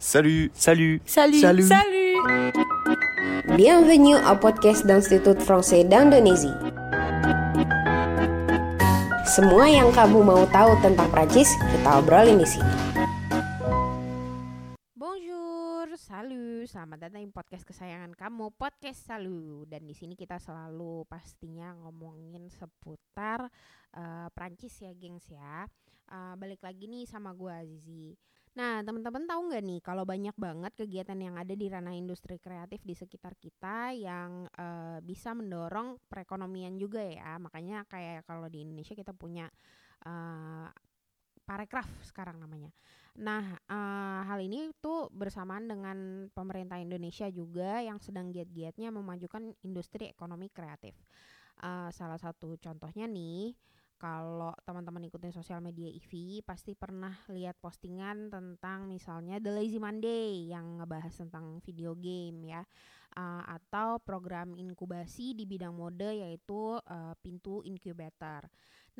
Salut, salut, Salut. salut. Salut. Bienvenue au podcast d'Institut Français d'Indonésie. Semua yang kamu mau tahu tentang Prancis, kita obrolin di sini. Bonjour, salut. Selamat datang di podcast kesayangan kamu, podcast Salut. Dan di sini kita selalu pastinya ngomongin seputar eh, Prancis ya, gengs ya. Eh, balik lagi nih sama gua Azizi. Nah, teman-teman tahu nggak nih kalau banyak banget kegiatan yang ada di ranah industri kreatif di sekitar kita yang eh, bisa mendorong perekonomian juga ya. Makanya kayak kalau di Indonesia kita punya eh, parekraf sekarang namanya. Nah, eh, hal ini tuh bersamaan dengan pemerintah Indonesia juga yang sedang giat-giatnya memajukan industri ekonomi kreatif. Eh, salah satu contohnya nih, kalau teman-teman ikutin sosial media IVI pasti pernah lihat postingan tentang misalnya The Lazy Monday yang ngebahas tentang video game ya, Eh, atau program inkubasi di bidang mode yaitu eh, Pintu Incubator.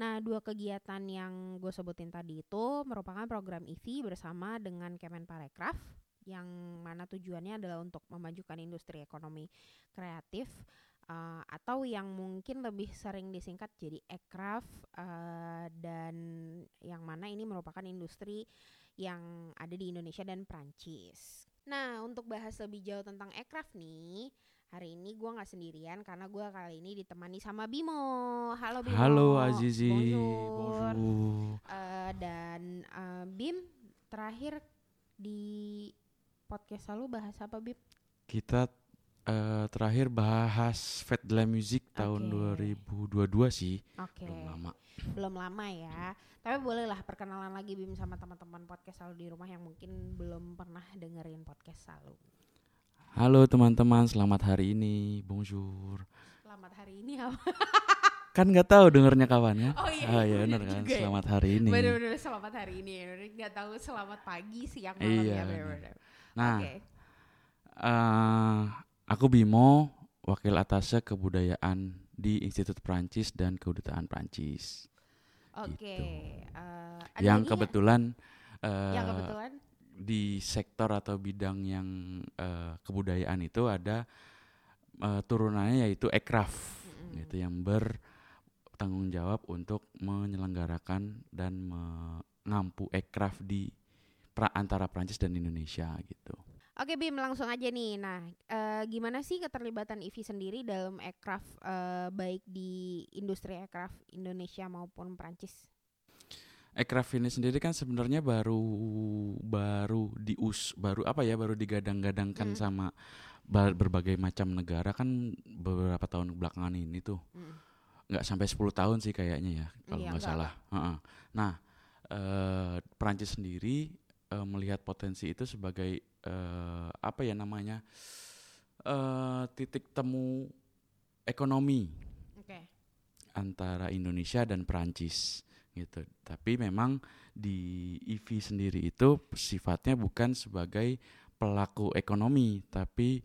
Nah, dua kegiatan yang gue sebutin tadi itu merupakan program IVI bersama dengan Kemenparekraf yang mana tujuannya adalah untuk memajukan industri ekonomi kreatif uh, atau yang mungkin lebih sering disingkat jadi ekraf uh, dan yang mana ini merupakan industri yang ada di Indonesia dan Prancis. Nah, untuk bahas lebih jauh tentang ekraf nih, hari ini gua nggak sendirian karena gua kali ini ditemani sama Bimo. Halo Bimo. Halo Azizi, Bonjour. bonjour. Eh, dan eh, Bim terakhir di podcast lalu bahas apa Bim? Kita eh, terakhir bahas Fête de la Musique tahun Oke. 2022 sih, Oke. belum lama. Belum lama ya. Tapi bolehlah perkenalan lagi Bim sama teman-teman podcast lalu di rumah yang mungkin belum pernah dengerin podcast lalu. Halo teman-teman, selamat hari ini, bonjour. Selamat hari ini apa? Kan nggak tahu dengernya kapan ya? Oh iya, Ah, iya, iya benar bener kan, juga ya. selamat hari ini. Bener-bener selamat hari ini. Nggak tahu selamat pagi, siang, malam Iya, ya bener. bener-bener. Nah, Oke. eh, aku Bimo, wakil atase kebudayaan di Institut Prancis dan Kedutaan Prancis. Oke. gitu. eh, ada yang kebetulan eh, yang kebetulan di sektor atau bidang yang eh, kebudayaan itu ada eh, turunannya yaitu ekraf Mm-mm. gitu yang bertanggung jawab untuk menyelenggarakan dan mengampu ekraf di pra- antara Prancis dan Indonesia gitu. Oke Bim langsung aja nih. Nah, eh, gimana sih keterlibatan IVI sendiri dalam aircraft eh, baik di industri aircraft Indonesia maupun Prancis? Ekraf ini sendiri kan sebenarnya baru baru dius baru apa ya baru digadang-gadangkan Mm. sama ba- berbagai macam negara kan beberapa tahun belakangan ini tuh Mm. nggak sampai 10 tahun sih kayaknya ya kalau Iya, nggak nggak salah. Heeh. Nah, eh, Perancis sendiri eh, melihat potensi itu sebagai eh, apa ya namanya eh, titik temu ekonomi Oke. antara Indonesia dan Perancis gitu. Tapi memang di IVI sendiri itu sifatnya bukan sebagai pelaku ekonomi, tapi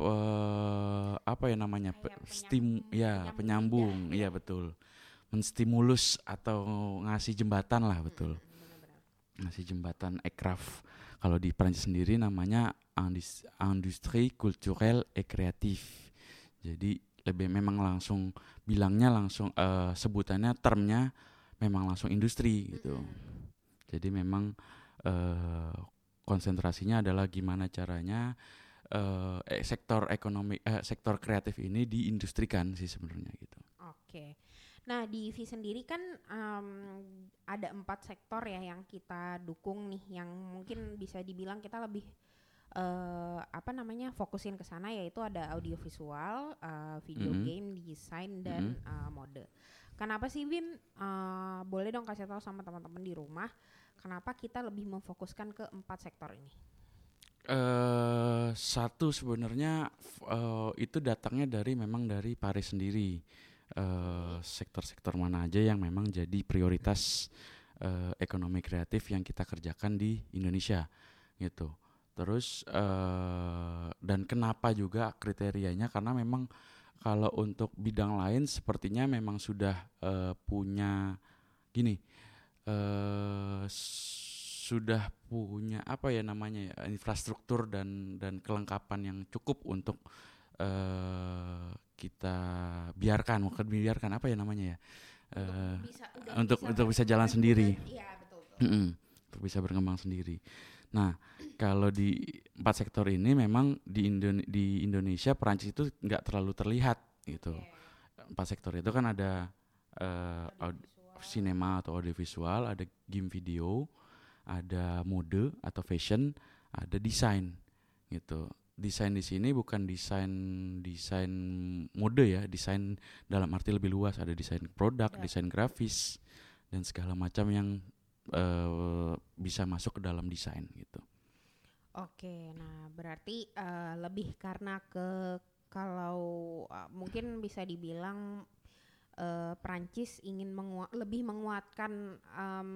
eh, apa ya namanya pe- stim ya penyambung penyambung, lidah, iya ya. betul, menstimulus atau ngasih jembatan lah betul, Mm, benar-benar. ngasih jembatan ekraf. Kalau di Perancis sendiri namanya indus- industrie culturelle et créative. Jadi lebih memang langsung bilangnya langsung eh, sebutannya termnya memang langsung industri gitu. Jadi memang eh, konsentrasinya adalah gimana caranya eh, sektor ekonomi eh, sektor kreatif ini diindustrikan sih sebenarnya gitu. Oke. Nah di IVI sendiri kan em, ada empat sektor ya yang kita dukung nih, yang mungkin bisa dibilang kita lebih eh, apa namanya fokusin ke sana yaitu ada audiovisual, eh, video Mhm. game, desain dan eh, mode. Kenapa sih Bim? Eh, boleh dong kasih tahu sama teman-teman di rumah kenapa kita lebih memfokuskan ke empat sektor ini? eh satu sebenarnya eh, itu datangnya dari memang dari Paris sendiri. Eh, sektor-sektor mana aja yang memang jadi prioritas eh, ekonomi kreatif yang kita kerjakan di Indonesia gitu. Terus eh, dan kenapa juga kriterianya karena memang kalau untuk bidang lain sepertinya memang sudah eh, punya gini s- sudah punya apa ya namanya ya infrastruktur dan dan kelengkapan yang cukup untuk eh kita biarkan bukan biarkan apa ya namanya ya eh, bisa, untuk untuk bisa jalan sendiri. Iya, betul. untuk bisa berkembang sendiri. Nah, kalau di empat sektor ini memang di Indone- di Indonesia Perancis itu nggak terlalu terlihat gitu. Oke. Empat sektor itu kan ada eh, aud- sinema atau audiovisual, ada game video, ada mode atau fashion, ada desain gitu. Desain di sini bukan desain desain mode ya, desain dalam arti lebih luas, ada desain produk, Ya. desain grafis dan segala macam yang eh, bisa masuk ke dalam desain gitu. Oke, nah berarti eh, lebih karena ke kalau eh, mungkin bisa dibilang eh, Prancis ingin mengua- lebih menguatkan em,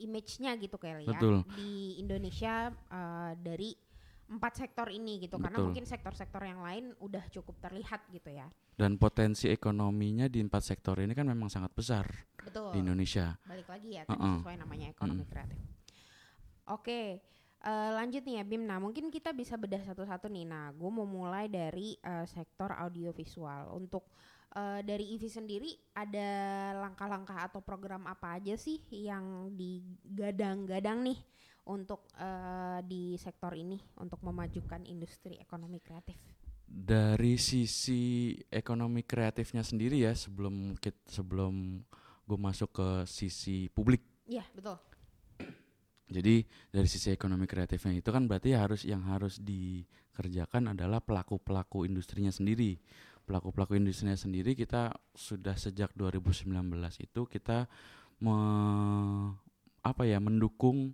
image-nya gitu kali ya Betul. di Indonesia eh, dari empat sektor ini gitu karena Betul. mungkin sektor-sektor yang lain udah cukup terlihat gitu ya. Dan potensi ekonominya di empat sektor ini kan memang sangat besar Betul. di Indonesia. balik lagi ya tadi Uh-uh. sesuai namanya ekonomi Mm. kreatif. Oke, eh, lanjut nih ya Bim. Nah mungkin kita bisa bedah satu-satu nih. Nah gue mau mulai dari eh, sektor audiovisual. Untuk eh, dari IVI sendiri ada langkah-langkah atau program apa aja sih yang digadang-gadang nih untuk eh, di sektor ini untuk memajukan industri ekonomi kreatif. Dari sisi ekonomi kreatifnya sendiri ya sebelum kit, sebelum gue masuk ke sisi publik. Iya betul. Jadi dari sisi ekonomi kreatifnya itu kan berarti harus yang harus dikerjakan adalah pelaku-pelaku industrinya sendiri. Pelaku-pelaku industrinya sendiri kita sudah sejak 2019 itu kita me, apa ya mendukung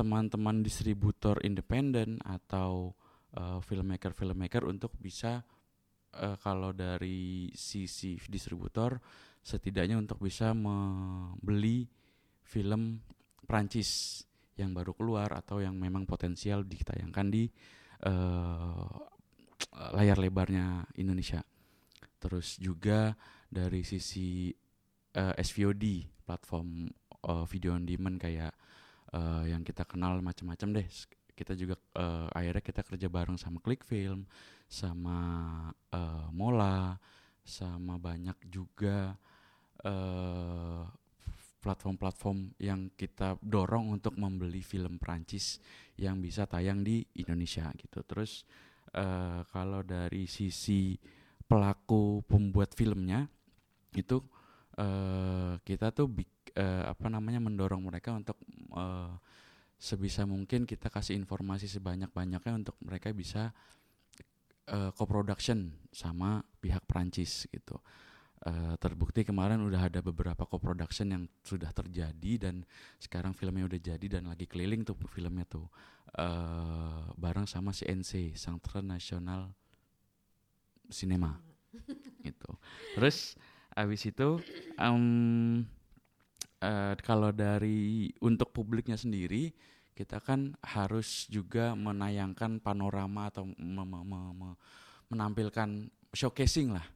teman-teman distributor independen atau eh, filmmaker-filmmaker untuk bisa eh, kalau dari sisi distributor setidaknya untuk bisa membeli film Prancis yang baru keluar atau yang memang potensial ditayangkan di eh, layar lebarnya Indonesia. Terus juga dari sisi eh, SVOD platform eh, video on demand kayak eh, yang kita kenal macam-macam deh. Kita juga eh, akhirnya kita kerja bareng sama Clickfilm, sama eh, Mola, sama banyak juga eh, platform-platform yang kita dorong untuk membeli film Prancis yang bisa tayang di Indonesia gitu. Terus eh, kalau dari sisi pelaku pembuat filmnya itu eh, kita tuh bik- eh, apa namanya mendorong mereka untuk eh, sebisa mungkin kita kasih informasi sebanyak-banyaknya untuk mereka bisa eh, co-production sama pihak Prancis gitu. Eh, terbukti kemarin udah ada beberapa co-production yang sudah terjadi dan sekarang filmnya udah jadi dan lagi keliling tuh filmnya tuh eh bareng sama CNC Centre National Cinema gitu. Terus abis itu em, eh, kalau dari untuk publiknya sendiri kita kan harus juga menayangkan panorama atau me- me- me- me- menampilkan showcasing lah,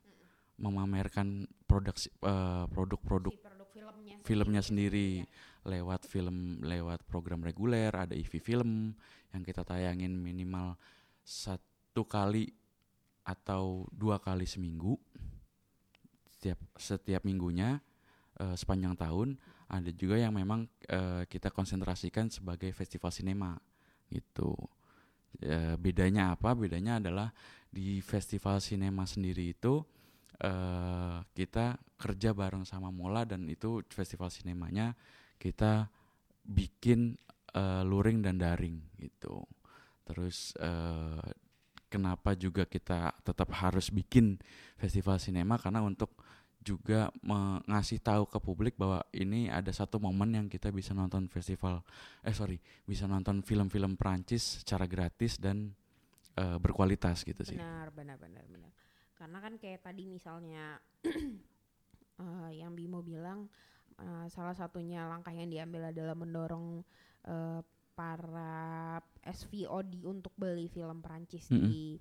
memamerkan produk eh, produk-produk Si produk filmnya filmnya gitu sendiri. ya. lewat film lewat program reguler ada IV film yang kita tayangin minimal satu kali atau dua kali seminggu. Setiap setiap minggunya eh, sepanjang tahun ada juga yang memang eh, kita konsentrasikan sebagai festival sinema gitu. Eh, bedanya apa? Bedanya adalah di festival sinema sendiri itu eh kita kerja bareng sama Mola dan itu festival sinemanya kita bikin eh, luring dan daring gitu. Terus eh, kenapa juga kita tetap harus bikin festival sinema? Karena untuk juga mengasih tahu ke publik bahwa ini ada satu momen yang kita bisa nonton festival eh sorry bisa nonton film-film Prancis secara gratis dan eh, berkualitas gitu sih. Benar, benar, benar, benar. Karena kan kayak tadi misalnya eh, yang Bimo bilang eh, salah satunya langkah yang diambil adalah mendorong eh, para SVOD untuk beli film Prancis Mm-mm. di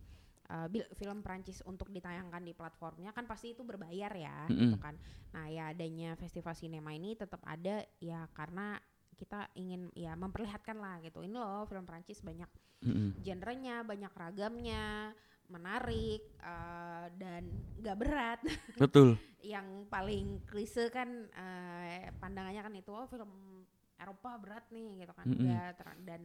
bil- film Prancis untuk ditayangkan di platformnya kan pasti itu berbayar ya Mm-mm. gitu kan. Nah, ya adanya festival sinema ini tetap ada ya karena kita ingin ya memperlihatkan lah gitu ini loh film Prancis banyak Mm-mm. genrenya banyak ragamnya menarik eh, dan nggak berat betul yang paling klise kan eh, pandangannya kan itu oh film Eropa berat nih gitu kan Mm-mm. Nggak ter- dan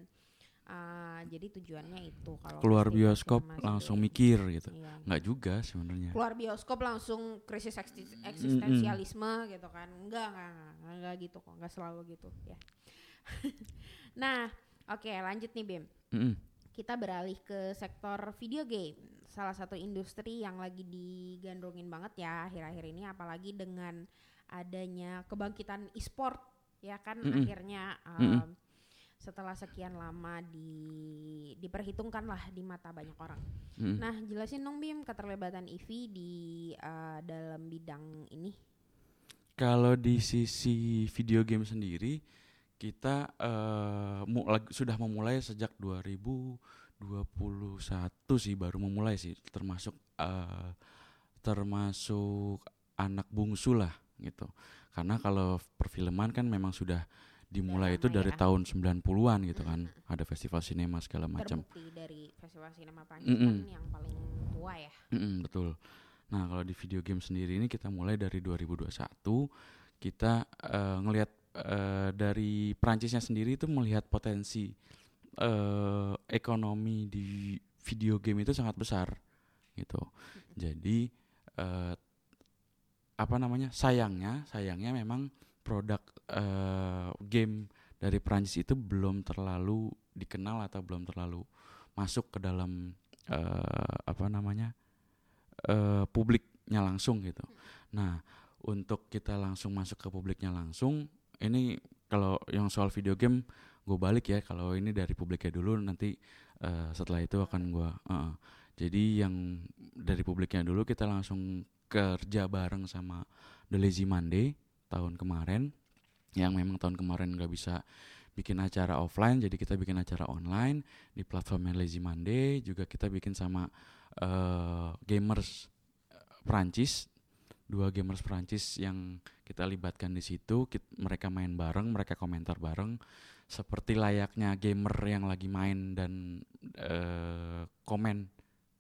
jadi tujuannya itu kalau keluar bioskop langsung mikir gitu Iya. nggak juga sebenarnya keluar bioskop langsung krisis eksis- eksistensialisme gitu kan enggak enggak enggak, enggak gitu kok enggak selalu gitu ya nah oke lanjut nih Bim Mm-mm. kita beralih ke sektor video game salah satu industri yang lagi digandrungin banget ya akhir-akhir ini apalagi dengan adanya kebangkitan e-sport ya kan Mm-mm. akhirnya Mm-mm. um, setelah sekian lama di diperhitungkan lah di mata banyak orang. Mm-mm. Nah, jelasin dong Bim keterlibatan IVI di uh, dalam bidang ini. Kalau di sisi video game sendiri, kita eh, mu- lag- sudah memulai sejak 2021 sih baru memulai sih, termasuk eh, termasuk anak bungsu lah gitu. Karena kalau perfilman kan memang sudah dimulai itu dari ya. tahun 90-an gitu kan. Mm-mm. Ada festival sinema segala macam. Terbukti dari Festival Sinema Prancis kan yang paling tua ya. Mm-mm, betul. Nah, kalau di video game sendiri ini kita mulai dari 2021 kita eh, ngelihat eh, dari Prancisnya sendiri itu melihat potensi eh, ekonomi di video game itu sangat besar gitu. Jadi eh, apa namanya? Sayangnya, sayangnya memang produk eh, game dari Prancis itu belum terlalu dikenal atau belum terlalu masuk ke dalam eh, apa namanya? eh, publiknya langsung gitu. Nah, untuk kita langsung masuk ke publiknya langsung, ini kalau yang soal video game gue balik ya. Kalau ini dari publiknya dulu, nanti eh, setelah itu akan gue. jadi yang dari publiknya dulu kita langsung kerja bareng sama The Lazy Monday tahun kemarin, yang memang tahun kemarin nggak bisa bikin acara offline, jadi kita bikin acara online di platformnya Lazy Monday. Juga kita bikin sama eh, gamers eh, Prancis dua gamers Prancis yang kita libatkan di situ kit- mereka main bareng mereka komentar bareng seperti layaknya gamer yang lagi main dan eh, komen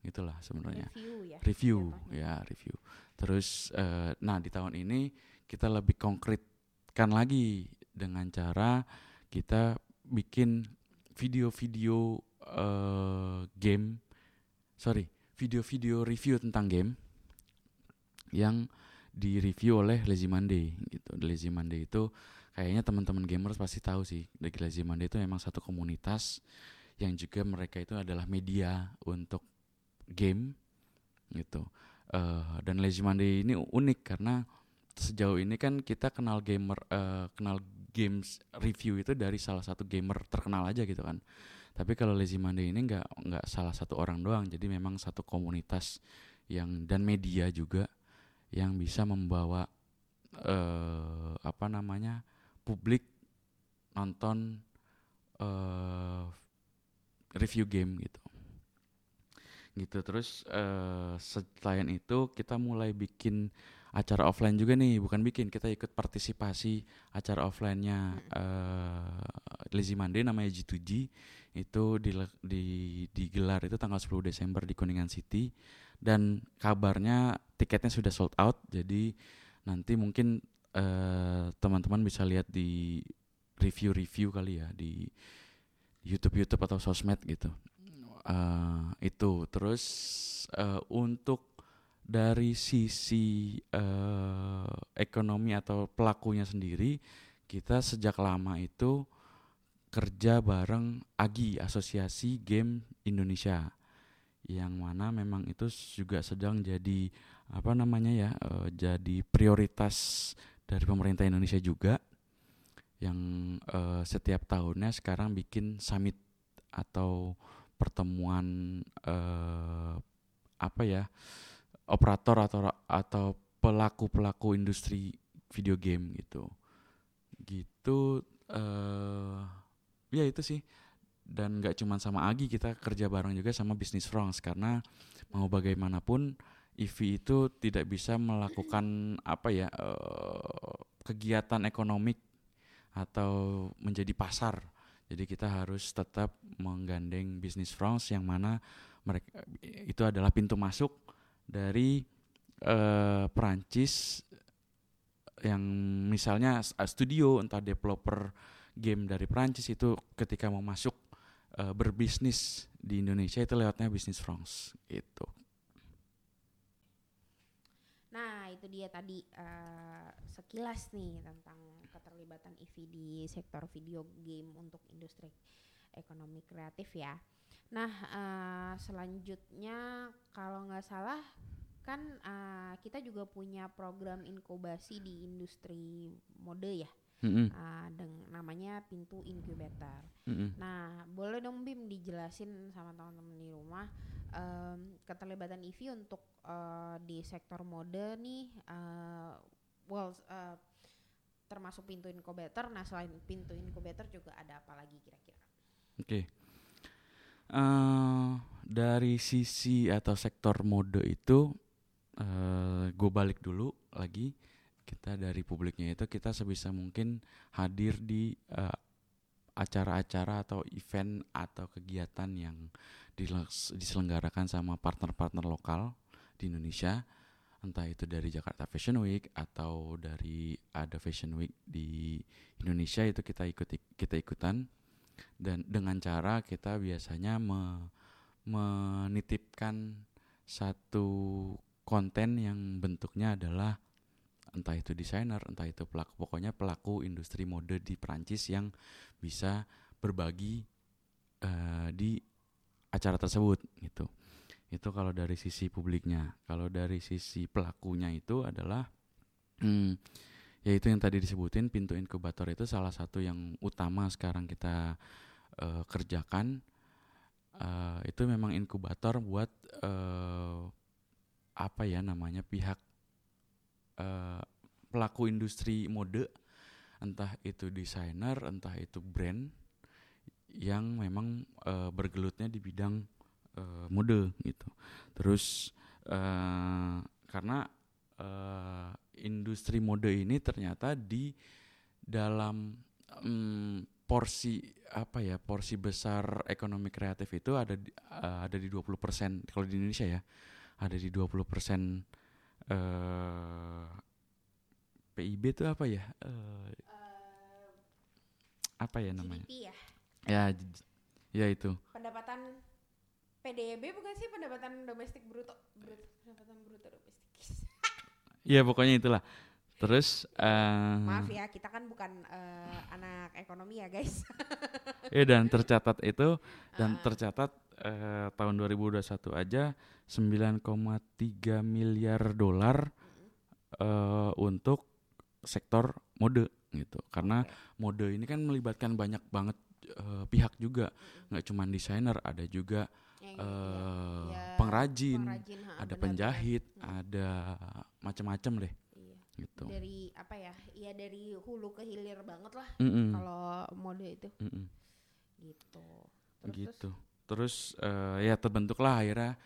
gitulah sebenarnya Review ya. review jatuhnya. ya review terus eh, nah di tahun ini kita lebih konkretkan lagi dengan cara kita bikin video-video eh, game. Sorry video-video review tentang game yang direview oleh Lazy Monday gitu. Lazy Monday itu kayaknya teman-teman gamers pasti tahu sih. Dari Lazy Monday itu memang satu komunitas yang juga mereka itu adalah media untuk game gitu. Eh, dan Lazy Monday ini unik karena sejauh ini kan kita kenal gamer eh, kenal games review itu dari salah satu gamer terkenal aja gitu kan. Tapi kalau Lazy Monday ini nggak nggak salah satu orang doang. Jadi memang satu komunitas yang dan media juga yang bisa membawa eh apa namanya publik nonton eh review game gitu. Gitu. Terus eh selain itu kita mulai bikin acara offline juga nih bukan bikin kita ikut partisipasi acara offline-nya. Eh Lazy Monday namanya G2G itu dile- di digelar itu tanggal 10 Desember di Kuningan City. Dan kabarnya tiketnya sudah sold out jadi nanti mungkin eh, teman-teman bisa lihat di review-review kali ya di YouTube YouTube atau sosmed gitu. Eh, itu. Terus eh, untuk dari sisi eh, ekonomi atau pelakunya sendiri kita sejak lama itu kerja bareng AGI Asosiasi Game Indonesia yang mana memang itu juga sedang jadi apa namanya ya eh, jadi prioritas dari pemerintah Indonesia juga yang eh, setiap tahunnya sekarang bikin summit atau pertemuan eh, apa ya operator atau atau pelaku pelaku industri video game gitu gitu eh ya itu sih dan nggak cuma sama Agi kita kerja bareng juga sama Business France karena mau bagaimanapun EV itu tidak bisa melakukan apa ya eh, kegiatan ekonomik atau menjadi pasar. Jadi kita harus tetap menggandeng bisnis France yang mana mereka itu adalah pintu masuk dari uh, Perancis yang misalnya studio entah developer game dari Perancis itu ketika mau masuk uh, berbisnis di Indonesia itu lewatnya bisnis France itu. Nah itu dia tadi uh, sekilas nih tentang keterlibatan EV di sektor video game untuk industri ekonomi kreatif ya. Nah uh, selanjutnya kalau nggak salah kan uh, kita juga punya program inkubasi di industri mode ya mm-hmm. uh, dengan namanya pintu incubator. Mm-hmm. Nah, boleh dong Bim dijelasin sama teman-teman di rumah um, keterlibatan IVI untuk uh, di sektor mode nih, uh, well uh, termasuk pintu incubator. Nah, selain pintu incubator juga ada apa lagi kira-kira? Oke. Okay. Uh, dari sisi atau sektor mode itu, uh, gue balik dulu lagi. Kita dari publiknya itu kita sebisa mungkin hadir di eh, acara-acara atau event atau kegiatan yang diselenggarakan sama partner-partner lokal di Indonesia. Entah itu dari Jakarta Fashion Week atau dari ada Fashion Week di Indonesia itu kita ikut kita ikutan dan dengan cara kita biasanya me, menitipkan satu konten yang bentuknya adalah entah itu desainer, entah itu pelaku, pokoknya pelaku industri mode di Prancis yang bisa berbagi uh, di acara tersebut gitu. Itu kalau dari sisi publiknya. Kalau dari sisi pelakunya itu adalah hmm, yaitu yang tadi disebutin pintu inkubator itu salah satu yang utama sekarang kita uh, kerjakan. Uh, itu memang inkubator buat uh, apa ya namanya pihak uh, pelaku industri mode, entah itu desainer, entah itu brand yang memang uh, bergelutnya di bidang uh, mode gitu. Terus uh, karena uh, industri mode ini ternyata di dalam um, porsi apa ya porsi besar ekonomi kreatif itu ada di, uh, ada di 20% kalau di Indonesia ya ada di 20% uh, eh, PIB itu apa ya? Uh, uh, apa ya namanya? GDP ya. Ya, ya itu. Pendapatan PDB bukan sih pendapatan domestik bruto, bruto pendapatan bruto domestik. Iya pokoknya itulah. Terus uh, maaf ya kita kan bukan uh, anak ekonomi ya guys. Iya dan tercatat itu dan uh. tercatat uh, tahun 2021 aja 9,3 miliar dolar uh, untuk sektor mode gitu karena okay. mode ini kan melibatkan banyak banget uh, pihak juga nggak cuma desainer ada juga ya, uh, ya, pengrajin, pengrajin ha, ada penjahit ada macam-macam deh. Iya. gitu. Dari apa ya? Ya dari hulu ke hilir banget lah mm -mm. kalau mode itu. Mm -mm. gitu. Terus, gitu terus? Uh, ya terbentuklah akhirnya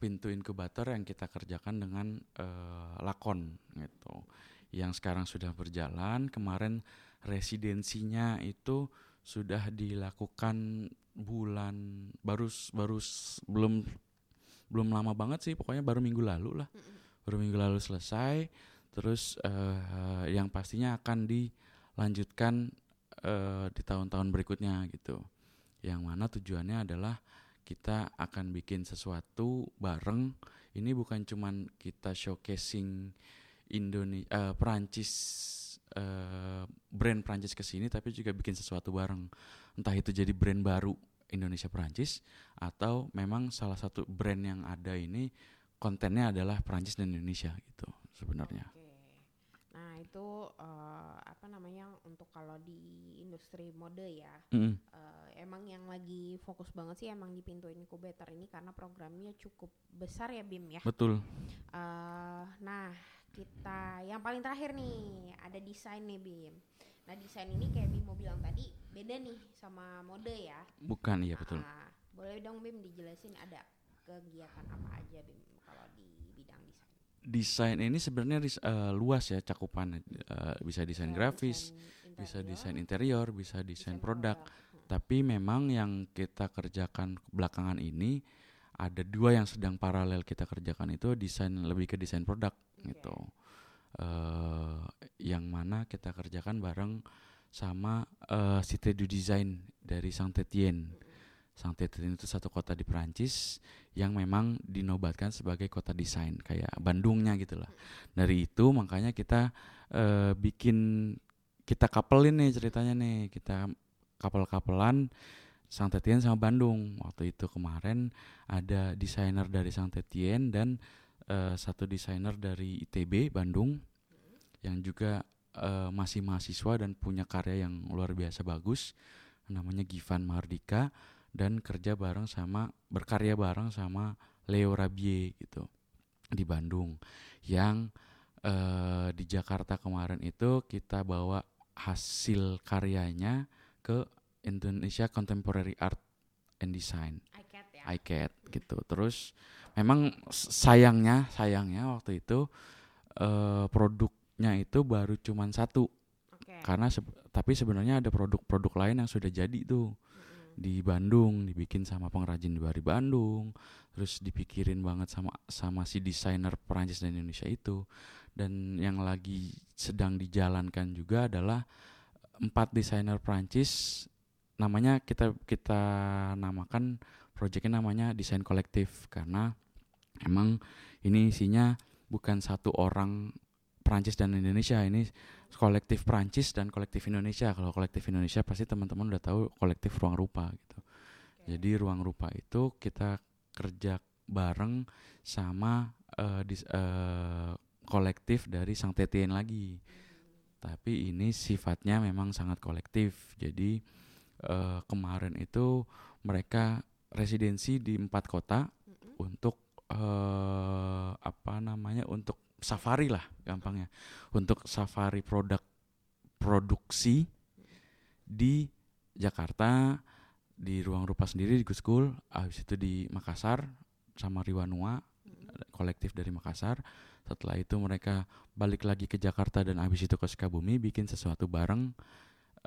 pintu inkubator yang kita kerjakan dengan uh, lakon gitu. Yang sekarang sudah berjalan kemarin residensinya itu sudah dilakukan bulan baru baru belum belum lama banget sih pokoknya baru minggu lalu lah baru minggu lalu selesai terus uh, yang pastinya akan dilanjutkan uh, di tahun-tahun berikutnya gitu yang mana tujuannya adalah kita akan bikin sesuatu bareng. Ini bukan cuman kita showcasing Indonesia uh, Perancis uh, brand Perancis ke sini tapi juga bikin sesuatu bareng. Entah itu jadi brand baru Indonesia Perancis atau memang salah satu brand yang ada ini kontennya adalah Perancis dan Indonesia gitu sebenarnya. Okay itu uh, apa namanya untuk kalau di industri mode ya mm. uh, emang yang lagi fokus banget sih emang di pintu inkubator ini karena programnya cukup besar ya Bim ya. Betul. Uh, nah kita yang paling terakhir nih ada desain nih Bim. Nah desain ini kayak Bim mau bilang tadi beda nih sama mode ya. Bukan iya betul. uh, boleh dong Bim dijelasin ada kegiatan apa aja Bim desain ini sebenarnya uh, luas ya cakupan uh, bisa desain grafis, desain bisa desain interior, bisa desain desain produk. Hmm. Tapi memang yang kita kerjakan belakangan ini ada dua yang sedang paralel kita kerjakan itu desain lebih ke desain produk Oke. gitu. eh yang mana kita kerjakan bareng sama eh Cité du Design dari Saint-Étienne. Saint-Étienne itu satu kota di Perancis yang memang dinobatkan sebagai kota desain kayak Bandungnya gitu lah. Dari itu makanya kita eh bikin kita couple nih ceritanya nih kita couple-couplean Saint-Étienne sama Bandung. Waktu itu kemarin ada desainer dari Saint-Étienne dan eh, satu desainer dari ITB Bandung yang juga eh, masih mahasiswa dan punya karya yang luar biasa bagus. Namanya Givan Mardika dan kerja bareng sama berkarya bareng sama Leo Rabie gitu di Bandung. Yang eh, di Jakarta kemarin itu kita bawa hasil karyanya ke Indonesia Contemporary Art and Design iCat ya. ICAT gitu. Terus memang sayangnya sayangnya waktu itu eh, produknya itu baru cuman satu Oke. karena seb- tapi sebenarnya ada produk-produk lain yang sudah jadi tuh. Di Bandung dibikin sama pengrajin dari Bandung terus dipikirin banget sama sama si desainer Perancis dan Indonesia itu. Dan yang lagi sedang dijalankan juga adalah empat desainer Perancis namanya kita kita namakan proyeknya namanya desain kolektif karena emang ini isinya bukan satu orang Perancis dan Indonesia ini kolektif Perancis dan kolektif Indonesia. Kalau kolektif Indonesia pasti teman-teman udah tahu kolektif ruang rupa gitu. Jadi ruang rupa itu kita kerja bareng sama eh, dis- eh, kolektif dari Sang Tetien lagi. Tapi ini sifatnya memang sangat kolektif. Jadi eh, kemarin itu mereka residensi di empat kota Mm-mm. untuk eh apa namanya untuk safari lah gampangnya. Untuk safari produk produksi di Jakarta di ruang rupa sendiri di Guskul habis itu di Makassar sama Riwanua kolektif dari Makassar. Setelah itu mereka balik lagi ke Jakarta dan habis itu ke Sukabumi bikin sesuatu bareng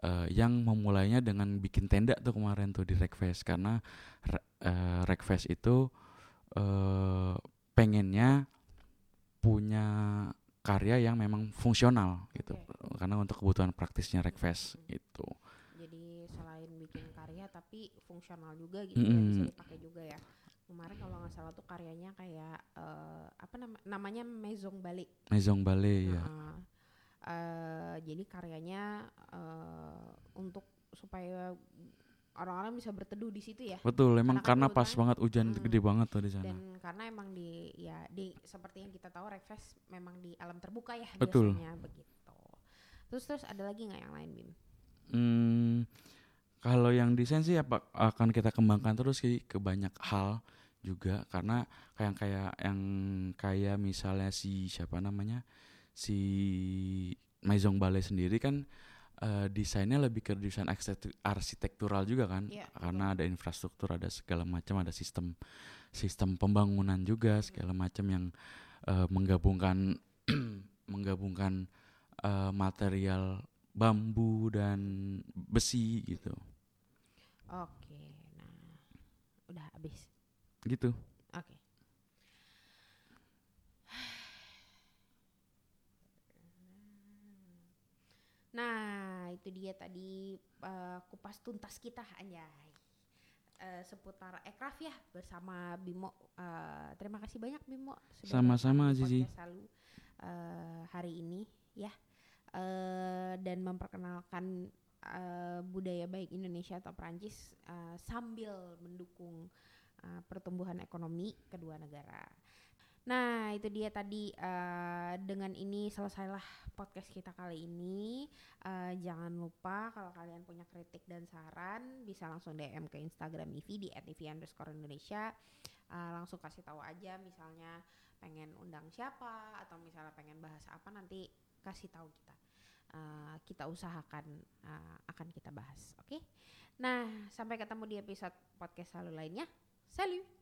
eh, yang memulainya dengan bikin tenda tuh kemarin tuh di Rekfest karena Re- eh, Rekfest itu eh, pengennya punya karya yang memang fungsional gitu Oke. karena untuk kebutuhan praktisnya Rekfest gitu Jadi selain bikin karya tapi fungsional juga gitu ya, bisa Mm-mm. dipakai juga ya. Kemarin kalau nggak salah tuh karyanya kayak eh, apa nama namanya Maison Balik. Maison Ballet ya Heeh. Eh, jadi karyanya eh, untuk supaya orang-orang bisa berteduh di situ ya. betul emang Karena pas kan, banget hujan mm, gede banget tuh di sana Dan karena emang di ya di seperti yang kita tahu Rekfest memang di alam terbuka ya Betul. biasanya begitu. Terus terus ada lagi nggak yang lain Bim? Hmm, kalau yang desain sih apa akan kita kembangkan terus sih ke banyak hal juga karena kayak kayak yang kayak misalnya si siapa namanya si Maison Ballet sendiri kan eh, desainnya lebih ke desain arsitektu- arsitektural juga kan? Iya, karena ada infrastruktur ada segala macam ada sistem sistem pembangunan juga segala macam yang eh, menggabungkan menggabungkan eh, material bambu dan besi gitu. Oke, nah udah habis. gitu Oke. Nah, itu dia tadi eh, kupas tuntas kita anjay. Eh, seputar ekraf ya bersama Bimo. Eh, terima kasih banyak Bimo Sama-sama, Zizi. Salu, eh, hari ini ya. Eh, dan memperkenalkan eh, budaya baik Indonesia atau Perancis eh, sambil mendukung uh, pertumbuhan ekonomi kedua negara. Nah, itu dia tadi uh, dengan ini selesailah podcast kita kali ini. Uh, jangan lupa kalau kalian punya kritik dan saran bisa langsung DM ke Instagram Nivi di @nivi_indonesia. Uh, langsung kasih tahu aja misalnya pengen undang siapa atau misalnya pengen bahas apa nanti kasih tahu kita. Uh, kita usahakan uh, akan kita bahas, oke? Nah, sampai ketemu di episode podcast selalu lainnya. Salut.